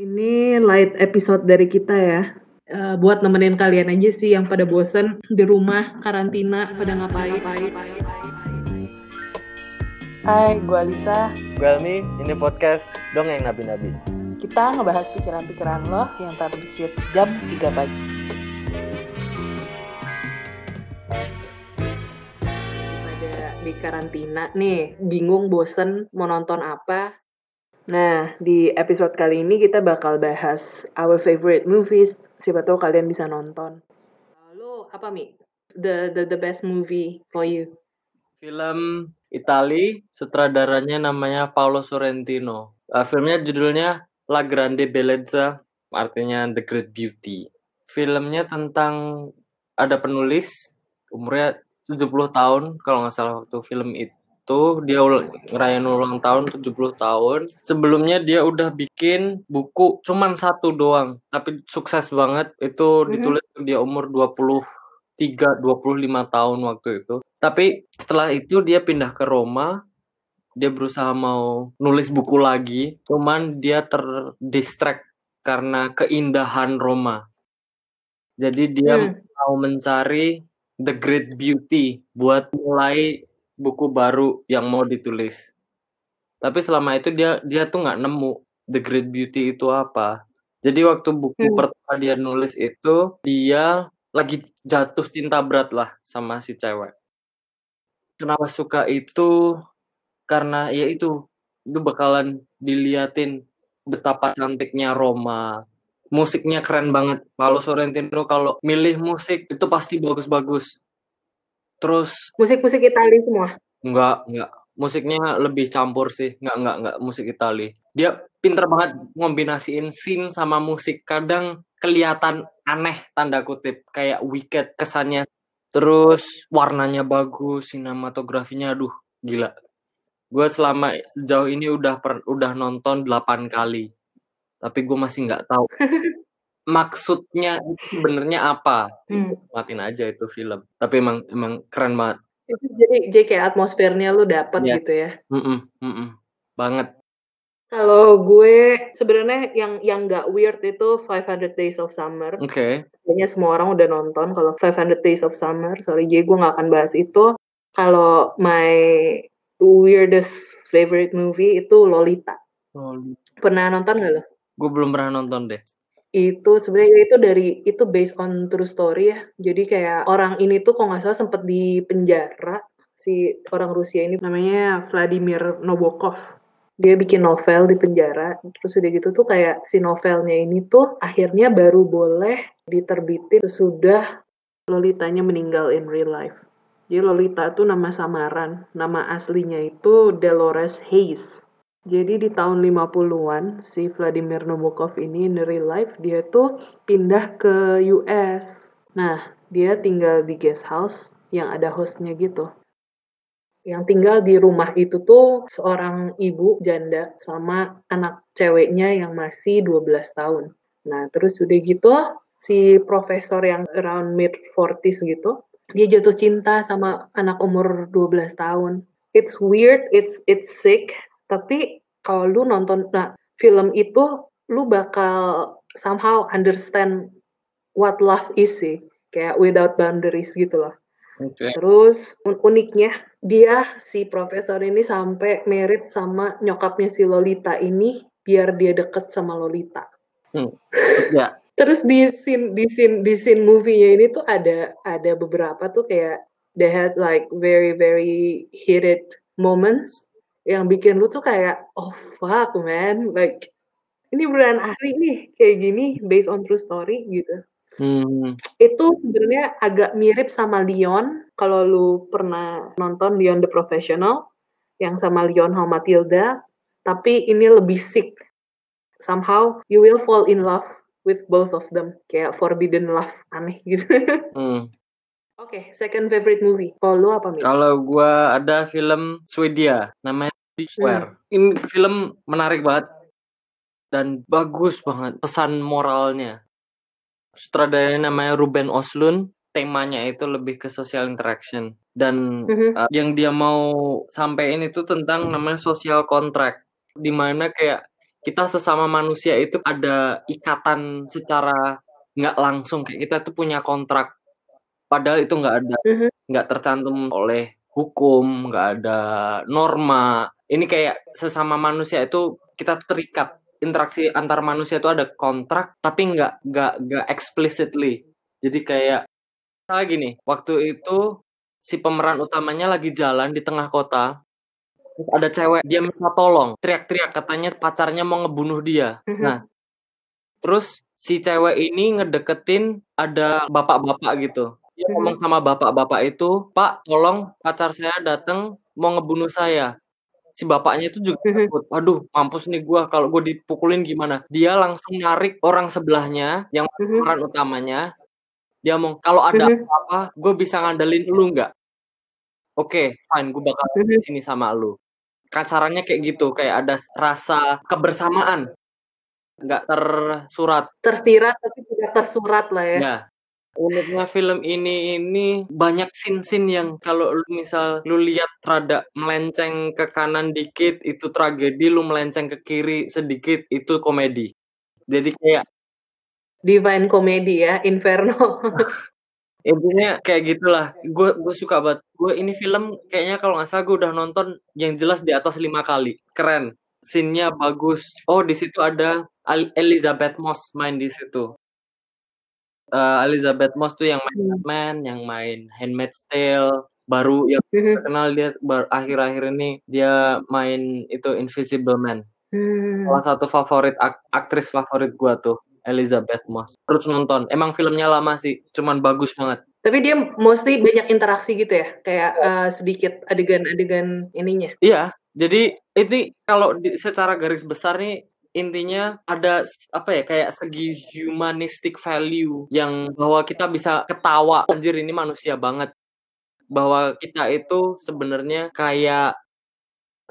Ini light episode dari kita ya. Uh, buat nemenin kalian aja sih yang pada bosen di rumah, karantina, pada ngapain. Hai, gue Alisa. Gue Almi, ini podcast Dongeng Nabi-Nabi. Kita ngebahas pikiran-pikiran lo yang terbesit jam 3 pagi. Pada di karantina nih, bingung, bosen, mau nonton apa, Nah, di episode kali ini kita bakal bahas our favorite movies. Siapa tahu kalian bisa nonton. Lo apa Mi? The the the best movie for you? Film Itali, sutradaranya namanya Paolo Sorrentino. Uh, filmnya judulnya La Grande Bellezza, artinya The Great Beauty. Filmnya tentang ada penulis umurnya 70 tahun kalau nggak salah waktu film itu itu dia ngerayain ulang tahun 70 tahun. Sebelumnya dia udah bikin buku cuman satu doang, tapi sukses banget. Itu mhm. ditulis mm -hmm. dia umur 23 25 tahun waktu itu. Tapi setelah itu dia pindah ke Roma. Dia berusaha mau nulis buku lagi, cuman dia terdistract karena keindahan Roma. Jadi dia hmm. mau mencari the great beauty buat mulai buku baru yang mau ditulis. Tapi selama itu dia dia tuh nggak nemu The Great Beauty itu apa. Jadi waktu buku hmm. pertama dia nulis itu dia lagi jatuh cinta berat lah sama si cewek. Kenapa suka itu? Karena ya itu itu bakalan diliatin betapa cantiknya Roma. Musiknya keren banget. Kalau Sorrentino kalau milih musik itu pasti bagus-bagus. Terus musik-musik Itali semua? Enggak, enggak. Musiknya lebih campur sih. Enggak, enggak, enggak musik Itali. Dia pinter banget ngombinasiin scene sama musik. Kadang kelihatan aneh tanda kutip kayak wicked kesannya. Terus warnanya bagus, sinematografinya aduh gila. Gue selama sejauh ini udah per, udah nonton 8 kali. Tapi gue masih nggak tahu maksudnya sebenarnya apa hmm. matiin aja itu film tapi emang emang keren banget itu jadi jadi kayak atmosfernya lu dapet yeah. gitu ya mm -mm, mm -mm. banget kalau gue sebenarnya yang yang nggak weird itu 500 Days of Summer. Oke. Okay. Kayaknya semua orang udah nonton kalau 500 Days of Summer. Sorry, jadi gue nggak akan bahas itu. Kalau my weirdest favorite movie itu Lolita. Lolita. Pernah nonton gak lo? Gue belum pernah nonton deh. Itu sebenarnya itu dari itu based on true story ya. Jadi kayak orang ini tuh kok nggak salah sempet di penjara si orang Rusia ini namanya Vladimir Nabokov. Dia bikin novel di penjara, terus udah gitu tuh kayak si novelnya ini tuh akhirnya baru boleh diterbitin sudah Lolitanya meninggal in real life. Jadi Lolita tuh nama samaran, nama aslinya itu Dolores Hayes. Jadi di tahun 50-an si Vladimir Nabokov ini in real life dia tuh pindah ke US. Nah, dia tinggal di guest house yang ada hostnya gitu. Yang tinggal di rumah itu tuh seorang ibu janda sama anak ceweknya yang masih 12 tahun. Nah, terus udah gitu si profesor yang around mid 40s gitu, dia jatuh cinta sama anak umur 12 tahun. It's weird, it's it's sick, tapi kalau lu nonton nah film itu lu bakal somehow understand what love is sih kayak without boundaries gitu loh okay. terus uniknya dia si profesor ini sampai merit sama nyokapnya si Lolita ini biar dia deket sama Lolita hmm. yeah. terus di scene di scene di scene movie-nya ini tuh ada ada beberapa tuh kayak they had like very very heated moments yang bikin lu tuh kayak oh fuck man like ini beneran ahli nih kayak gini based on true story gitu. Hmm. Itu sebenarnya agak mirip sama Leon kalau lu pernah nonton Leon the Professional yang sama Leon How Matilda, tapi ini lebih sick. Somehow you will fall in love with both of them kayak forbidden love aneh gitu. Hmm. Oke, okay, second favorite movie. Kalau lu apa, Mi? Kalau gua ada film Swedia, namanya The Square. Hmm. Ini film menarik banget dan bagus banget pesan moralnya. Sutradaranya namanya Ruben Oslund, temanya itu lebih ke social interaction dan mm-hmm. uh, yang dia mau sampaikan itu tentang namanya social contract di mana kayak kita sesama manusia itu ada ikatan secara nggak langsung kayak kita tuh punya kontrak. Padahal itu nggak ada, Mhm. nggak tercantum oleh hukum, nggak ada norma. Ini kayak sesama manusia itu kita terikat. Interaksi antar manusia itu ada kontrak, tapi nggak nggak nggak explicitly. Jadi kayak misalnya gini, waktu itu si pemeran utamanya lagi jalan di tengah kota, terus ada cewek dia minta tolong, teriak-teriak katanya pacarnya mau ngebunuh dia. Mhm. Nah, terus si cewek ini ngedeketin ada bapak-bapak gitu. Dia Mhm. ngomong sama bapak-bapak itu, "Pak, tolong pacar saya datang mau ngebunuh saya." Si bapaknya itu juga Mhm. takut, "Aduh, mampus nih gua kalau gua dipukulin gimana?" Dia langsung narik orang sebelahnya yang Mhm. pemeran utamanya. Dia ngomong, "Kalau ada Mhm. apa-apa, gue bisa ngandelin lu nggak?" Oke, fine, gue bakal di sini sama lu. Kasarannya kayak gitu, kayak ada rasa kebersamaan. Nggak tersurat. Tersirat tapi tidak tersurat lah ya. Ya. Uniknya film ini ini banyak scene-scene yang kalau lu misal lu lihat rada melenceng ke kanan dikit itu tragedi, lu melenceng ke kiri sedikit itu komedi. Jadi kayak Divine Comedy ya, Inferno. Intinya kayak gitulah. Gue gue suka banget. Gue ini film kayaknya kalau nggak salah gue udah nonton yang jelas di atas 5 kali. Keren. Scene-nya bagus. Oh, di situ ada Elizabeth Moss main di situ. Eh, Elizabeth Moss tuh yang main Hmm. Batman, yang main Handmaid's Tale, baru yang Mhm. terkenal dia bar- akhir-akhir ini dia main itu Invisible Man. Hmm. Salah satu favorit ak- aktris favorit gua tuh Elizabeth Moss. Terus nonton. Emang filmnya lama sih, cuman bagus banget. Tapi dia mostly banyak interaksi gitu ya, kayak eh, sedikit adegan-adegan ininya. Iya, jadi ini kalau di, secara garis besar nih intinya ada apa ya kayak segi humanistic value yang bahwa kita bisa ketawa anjir ini manusia banget. Bahwa kita itu sebenarnya kayak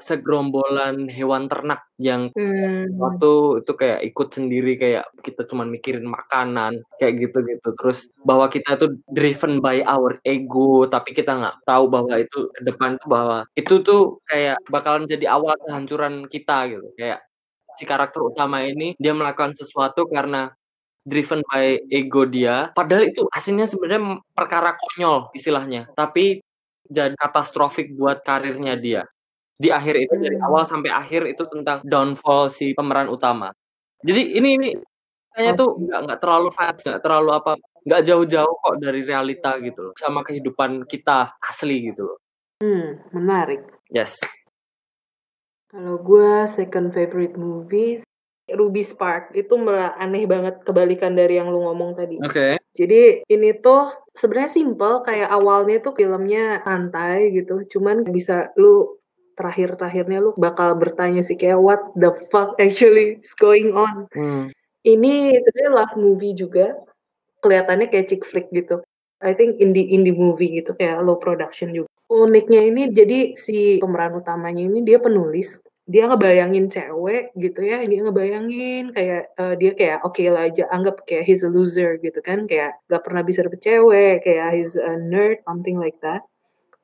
segerombolan hewan ternak yang Hmm. waktu itu kayak ikut sendiri kayak kita cuma mikirin makanan kayak gitu-gitu. Terus bahwa kita itu driven by our ego tapi kita nggak tahu bahwa itu ke depan tuh bahwa itu tuh kayak bakalan jadi awal kehancuran kita gitu. Kayak si karakter utama ini dia melakukan sesuatu karena driven by ego dia padahal itu aslinya sebenarnya perkara konyol istilahnya tapi jadi katastrofik buat karirnya dia di akhir itu dari Hmm. awal sampai akhir itu tentang downfall si pemeran utama. Jadi ini ini kayaknya tuh nggak nggak terlalu fast, nggak terlalu apa, nggak jauh-jauh kok dari realita gitu loh, sama kehidupan kita asli gitu loh. Hmm, menarik. Yes. Kalau gue second favorite movies Ruby Spark itu malah aneh banget kebalikan dari yang lu ngomong tadi. Oke. Jadi ini tuh sebenarnya simple kayak awalnya tuh filmnya santai gitu, cuman bisa lu terakhir-terakhirnya lu bakal bertanya sih kayak what the fuck actually is going on. Hmm. Ini sebenarnya love movie juga, kelihatannya kayak chick flick gitu. I think indie indie movie gitu kayak low production juga. Uniknya ini jadi si pemeran utamanya ini dia penulis, dia ngebayangin cewek gitu ya, dia ngebayangin kayak eh, dia kayak oke lah aja anggap kayak he's a loser gitu kan, kayak gak pernah bisa dapet cewek, kayak he's a nerd something like that.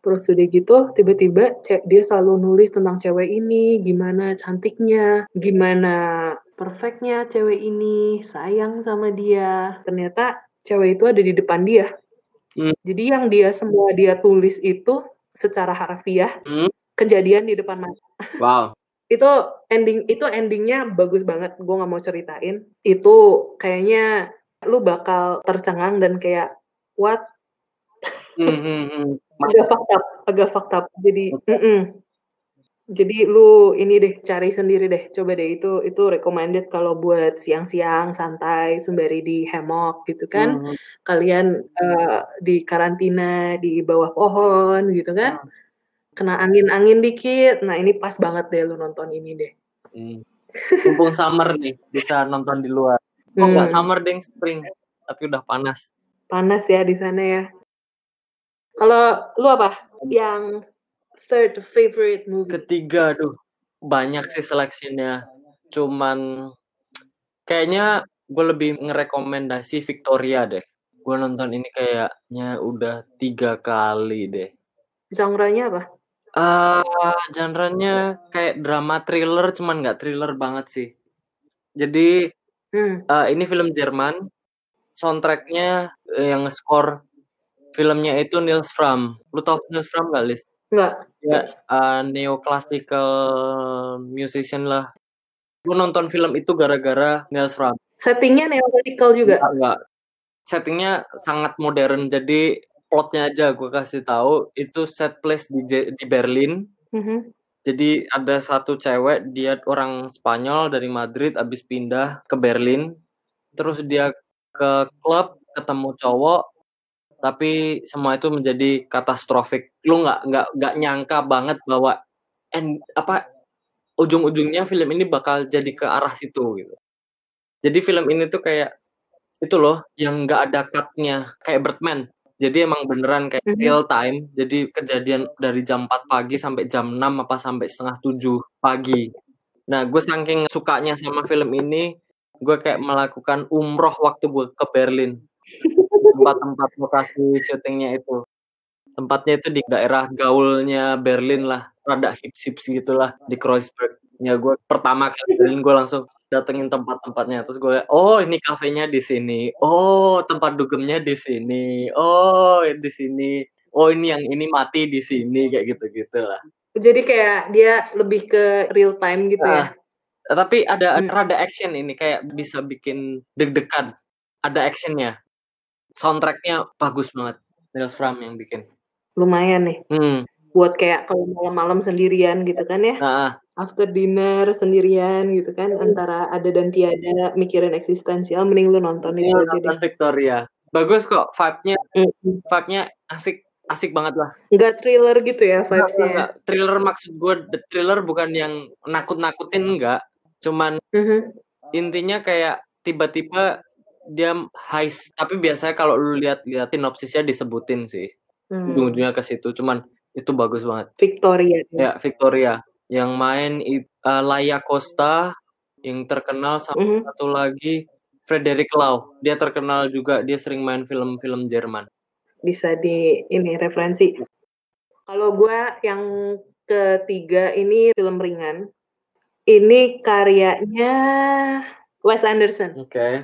Terus udah gitu tiba-tiba dia selalu nulis tentang cewek ini, gimana cantiknya, gimana perfectnya cewek ini, sayang sama dia. Ternyata cewek itu ada di depan dia. Hmm. Jadi yang dia semua dia tulis itu secara harfiah Hmm. kejadian di depan mata. Wow. Itu ending itu endingnya bagus banget. Gue nggak mau ceritain. Itu kayaknya lu bakal tercengang dan kayak what Hmm, hmm, agak fakta agak fakta jadi mm-mm. Jadi lu ini deh cari sendiri deh. Coba deh itu itu recommended kalau buat siang-siang santai sembari di hammock gitu kan. Hmm, kalian eh, di karantina di bawah pohon gitu kan. Kena angin-angin dikit. Nah ini pas banget deh lu nonton ini deh. Hmm. Mumpung summer nih, bisa nonton di luar. Oh nggak Hmm, summer deng, spring. Tapi udah panas. panas ya di sana ya. Kalau lu apa? Yang third favorite movie Ketiga, aduh, banyak sih seleksinya. Cuman kayaknya gue lebih ngerekomendasi Victoria deh. Gue nonton ini kayaknya udah tiga kali deh. genre-nya apa Ah, genre-nya kayak drama thriller, cuman nggak thriller banget sih. Jadi, Hmm. eee, ini film Jerman, soundtrack-nya, yang score filmnya itu Nils Frahm. Lu tahu Nils Frahm nggak, Lis? Nggak. Dia, eee, neo-classical musician lah. Gue nonton film itu gara-gara Nils Frahm. Setting-nya neo-classical juga? Enggak enggak. Setting-nya sangat modern. Jadi plot-nya aja gue kasih tahu, itu set place di di Berlin. Mhm. Jadi ada satu cewek, dia orang Spanyol dari Madrid habis pindah ke Berlin. Terus dia ke klub, ketemu cowok, tapi semua itu menjadi katastrofik. Lu nggak nggak nggak nyangka banget bahwa end apa, ujung-ujungnya film ini bakal jadi ke arah situ gitu. Jadi film ini tuh kayak itu loh, yang nggak ada cut-nya, kayak Birdman. Jadi emang beneran kayak Mhm. real time, jadi kejadian dari jam 4 pagi sampai jam 6 apa sampai setengah 7 pagi. Nah, gue saking sukanya sama film ini, gue kayak melakukan umroh waktu gue ke Berlin. Tempat-tempat lokasi syutingnya itu. Tempatnya itu di daerah gaulnya Berlin lah, rada hips-hips gitulah, di Kreuzberg. Ya gue pertama kali Berlin gue langsung datengin tempat-tempatnya, terus gue, "Oh ini kafenya di sini, oh tempat dugemnya di sini, oh di sini, oh ini yang ini mati di sini," kayak gitu-gitulah. Jadi kayak dia lebih ke real time gitu ya? Heeh. Tapi ada Hmm. rada action ini, kayak bisa bikin deg-degan, ada action-nya. Soundtrack-nya bagus banget, Nils Frahm yang bikin. Lumayan nih. Hmm. Buat kayak kalau malam-malam sendirian gitu kan ya? Heeh. After dinner sendirian gitu kan, antara ada dan tiada, mikirin eksistensial, mending lu nonton itu Iya, aja deh. Victoria. Bagus kok, vibe-nya vibe-nya asik asik banget lah. Nggak thriller gitu ya Enggak enggak vibes-nya? enggak. Thriller maksud gue, the thriller bukan yang nakut-nakutin, enggak. Cuman Mhm. intinya kayak tiba-tiba dia heist, tapi biasanya kalau lu lihat-lihat sinopsisnya disebutin sih. Hmm. Ujung-ujungnya ke situ, cuman itu bagus banget. Victoria ya? Ya, Victoria. Yang main it eee, Laia Costa, yang terkenal, sama Mhm. satu lagi Frederick Lau. Dia terkenal juga, dia sering main film-film Jerman. Bisa di ini, referensi. Kalau gua yang ketiga ini film ringan. Ini karyanya Wes Anderson. Oke.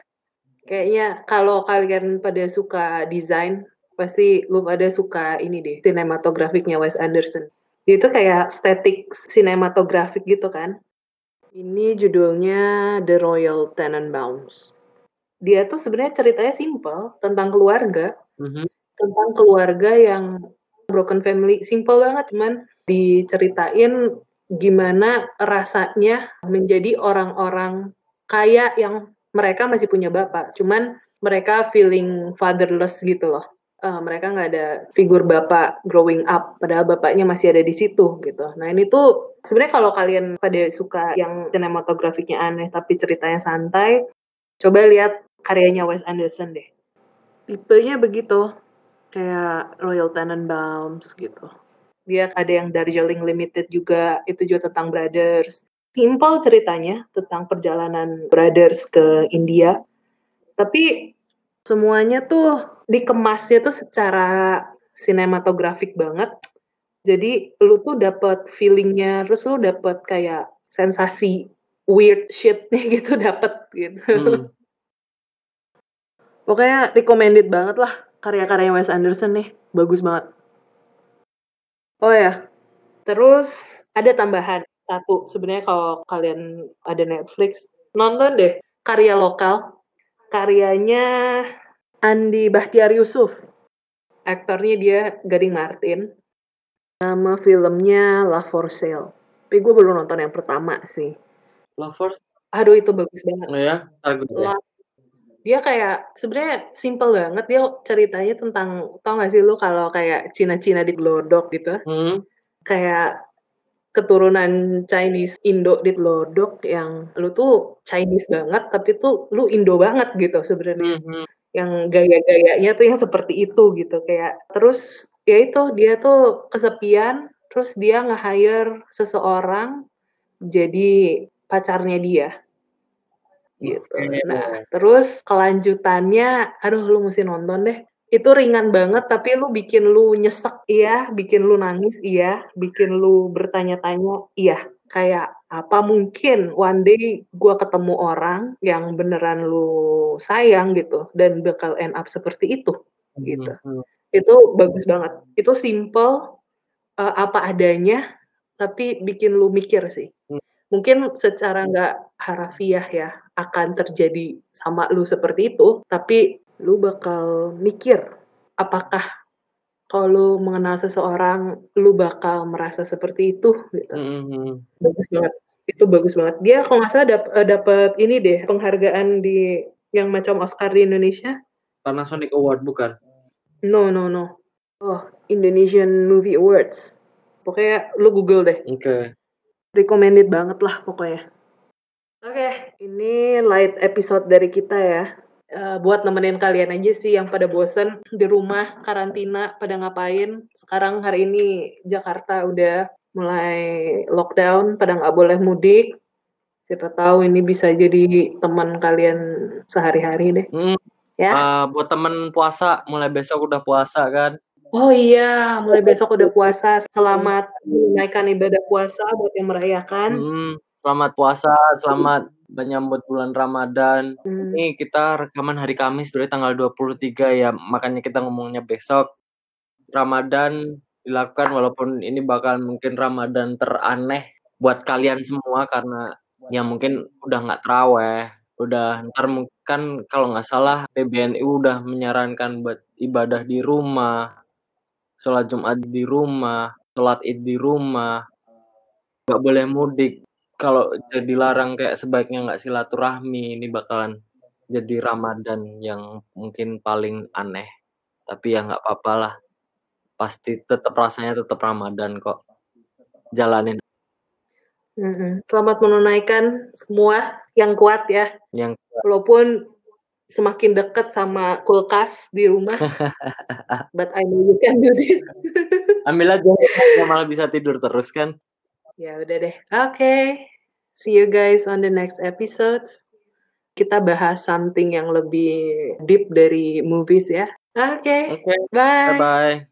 Kayaknya kalau kalian pada suka desain, pasti lu pada suka ini deh, sinematografiknya Wes Anderson. Itu kayak static sinematografik gitu kan. Ini judulnya The Royal Tenenbaums. Dia tuh sebenarnya ceritanya simpel, tentang keluarga. Mhm. Tentang keluarga yang broken family, simpel banget, cuman diceritain gimana rasanya menjadi orang-orang kaya yang mereka masih punya bapak, cuman mereka feeling fatherless gitu loh. Eee, mereka nggak ada figur bapak growing up, padahal bapaknya masih ada di situ gitu. Nah ini tuh sebenarnya kalau kalian pada suka yang sinematografiknya aneh tapi ceritanya santai, coba lihat karyanya Wes Anderson deh. Tipenya begitu, kayak Royal Tenenbaums gitu. Dia ada yang Darjeeling Limited juga, itu juga tentang brothers. Simpel ceritanya, tentang perjalanan brothers ke India. Tapi semuanya tuh dikemasnya tuh secara sinematografik banget. Jadi lu tuh dapet feeling-nya, terus lu dapet kayak sensasi weird shit-nya gitu dapet gitu. Hmm. Pokoknya recommended banget lah karya-karyanya Wes Anderson nih, bagus banget. Oh ya, terus ada tambahan satu, sebenarnya kalau kalian ada Netflix, nonton deh karya lokal, karyanya Andi Bahtiar Yusuf. Aktornya dia Gading Martin. Nama filmnya Love for Sale. Tapi gue baru nonton yang pertama sih. Lovers? Aduh itu bagus banget. Oh ya? Love dia kayak sebenarnya simpel banget dia ceritanya tentang tau gak sih lu kalau kayak Cina-Cina di glodok gitu Hmm. kayak keturunan Chinese Indo di glodok yang lu tuh Chinese banget tapi tuh lu Indo banget gitu sebenarnya Mhm. yang gaya-gayanya tuh yang seperti itu gitu kayak terus ya itu dia tuh kesepian terus dia nge-hire seseorang jadi pacarnya dia gitu. Nah, terus kelanjutannya, aduh lu mesti nonton deh. Itu ringan banget tapi lu bikin lu nyesek iya, bikin lu nangis iya, bikin lu bertanya-tanya iya. kayak apa mungkin one day gue ketemu orang yang beneran lu sayang gitu dan bakal end up seperti itu gitu. Mhm. Itu bagus banget. Itu simple uh, apa adanya tapi bikin lu mikir sih. Hmm. Mungkin secara nggak harafiah ya akan terjadi sama lu seperti itu, tapi lu bakal mikir apakah kalau mengenal seseorang lu bakal merasa seperti itu gitu. Mhm. Bagus banget. Itu bagus banget. Dia kalau nggak salah dap eh, dapat ini deh penghargaan di yang macam Oscar di Indonesia. Panasonic Award bukan? No, no, no. Oh, Indonesian Movie Awards. Pokoknya lu Google deh. Oke. Recommended banget lah pokoknya. Oke, ini light episode dari kita ya. Uh, buat nemenin kalian aja sih yang pada bosen di rumah karantina pada ngapain sekarang hari ini Jakarta udah mulai lockdown pada nggak boleh mudik siapa tahu ini bisa jadi teman kalian sehari-hari deh Hmm. ya Uh, buat temen puasa, mulai besok udah puasa kan? oh iya mulai besok udah puasa selamat menaikkan ibadah puasa buat yang merayakan Hmm. Selamat puasa, selamat menyambut bulan Ramadan. Hmm. Ini kita rekaman hari Kamis berarti tanggal 23 ya, makanya kita ngomongnya besok. Ramadan dilakukan walaupun ini bakal mungkin Ramadan teraneh buat kalian semua karena ya mungkin udah nggak teraweh, udah ntar mungkin kan kalau nggak salah PBNU udah menyarankan buat ibadah di rumah, sholat Jumat di rumah, sholat Id di rumah, nggak boleh mudik. Kalau jadi larang kayak sebaiknya nggak silaturahmi, ini bakalan jadi Ramadan yang mungkin paling aneh. Tapi ya nggak apa-apa lah. Pasti tetap rasanya tetap Ramadan kok. Jalanin. Selamat menunaikan semua yang kuat ya. yang Walaupun semakin dekat sama kulkas di rumah. But I know you can do this. ambil aja malah bisa tidur terus kan. ya udah deh. Oke. See you guys on the next episode. Kita bahas something yang lebih deep dari movies ya. Oke. Oke, Bye. bye bye.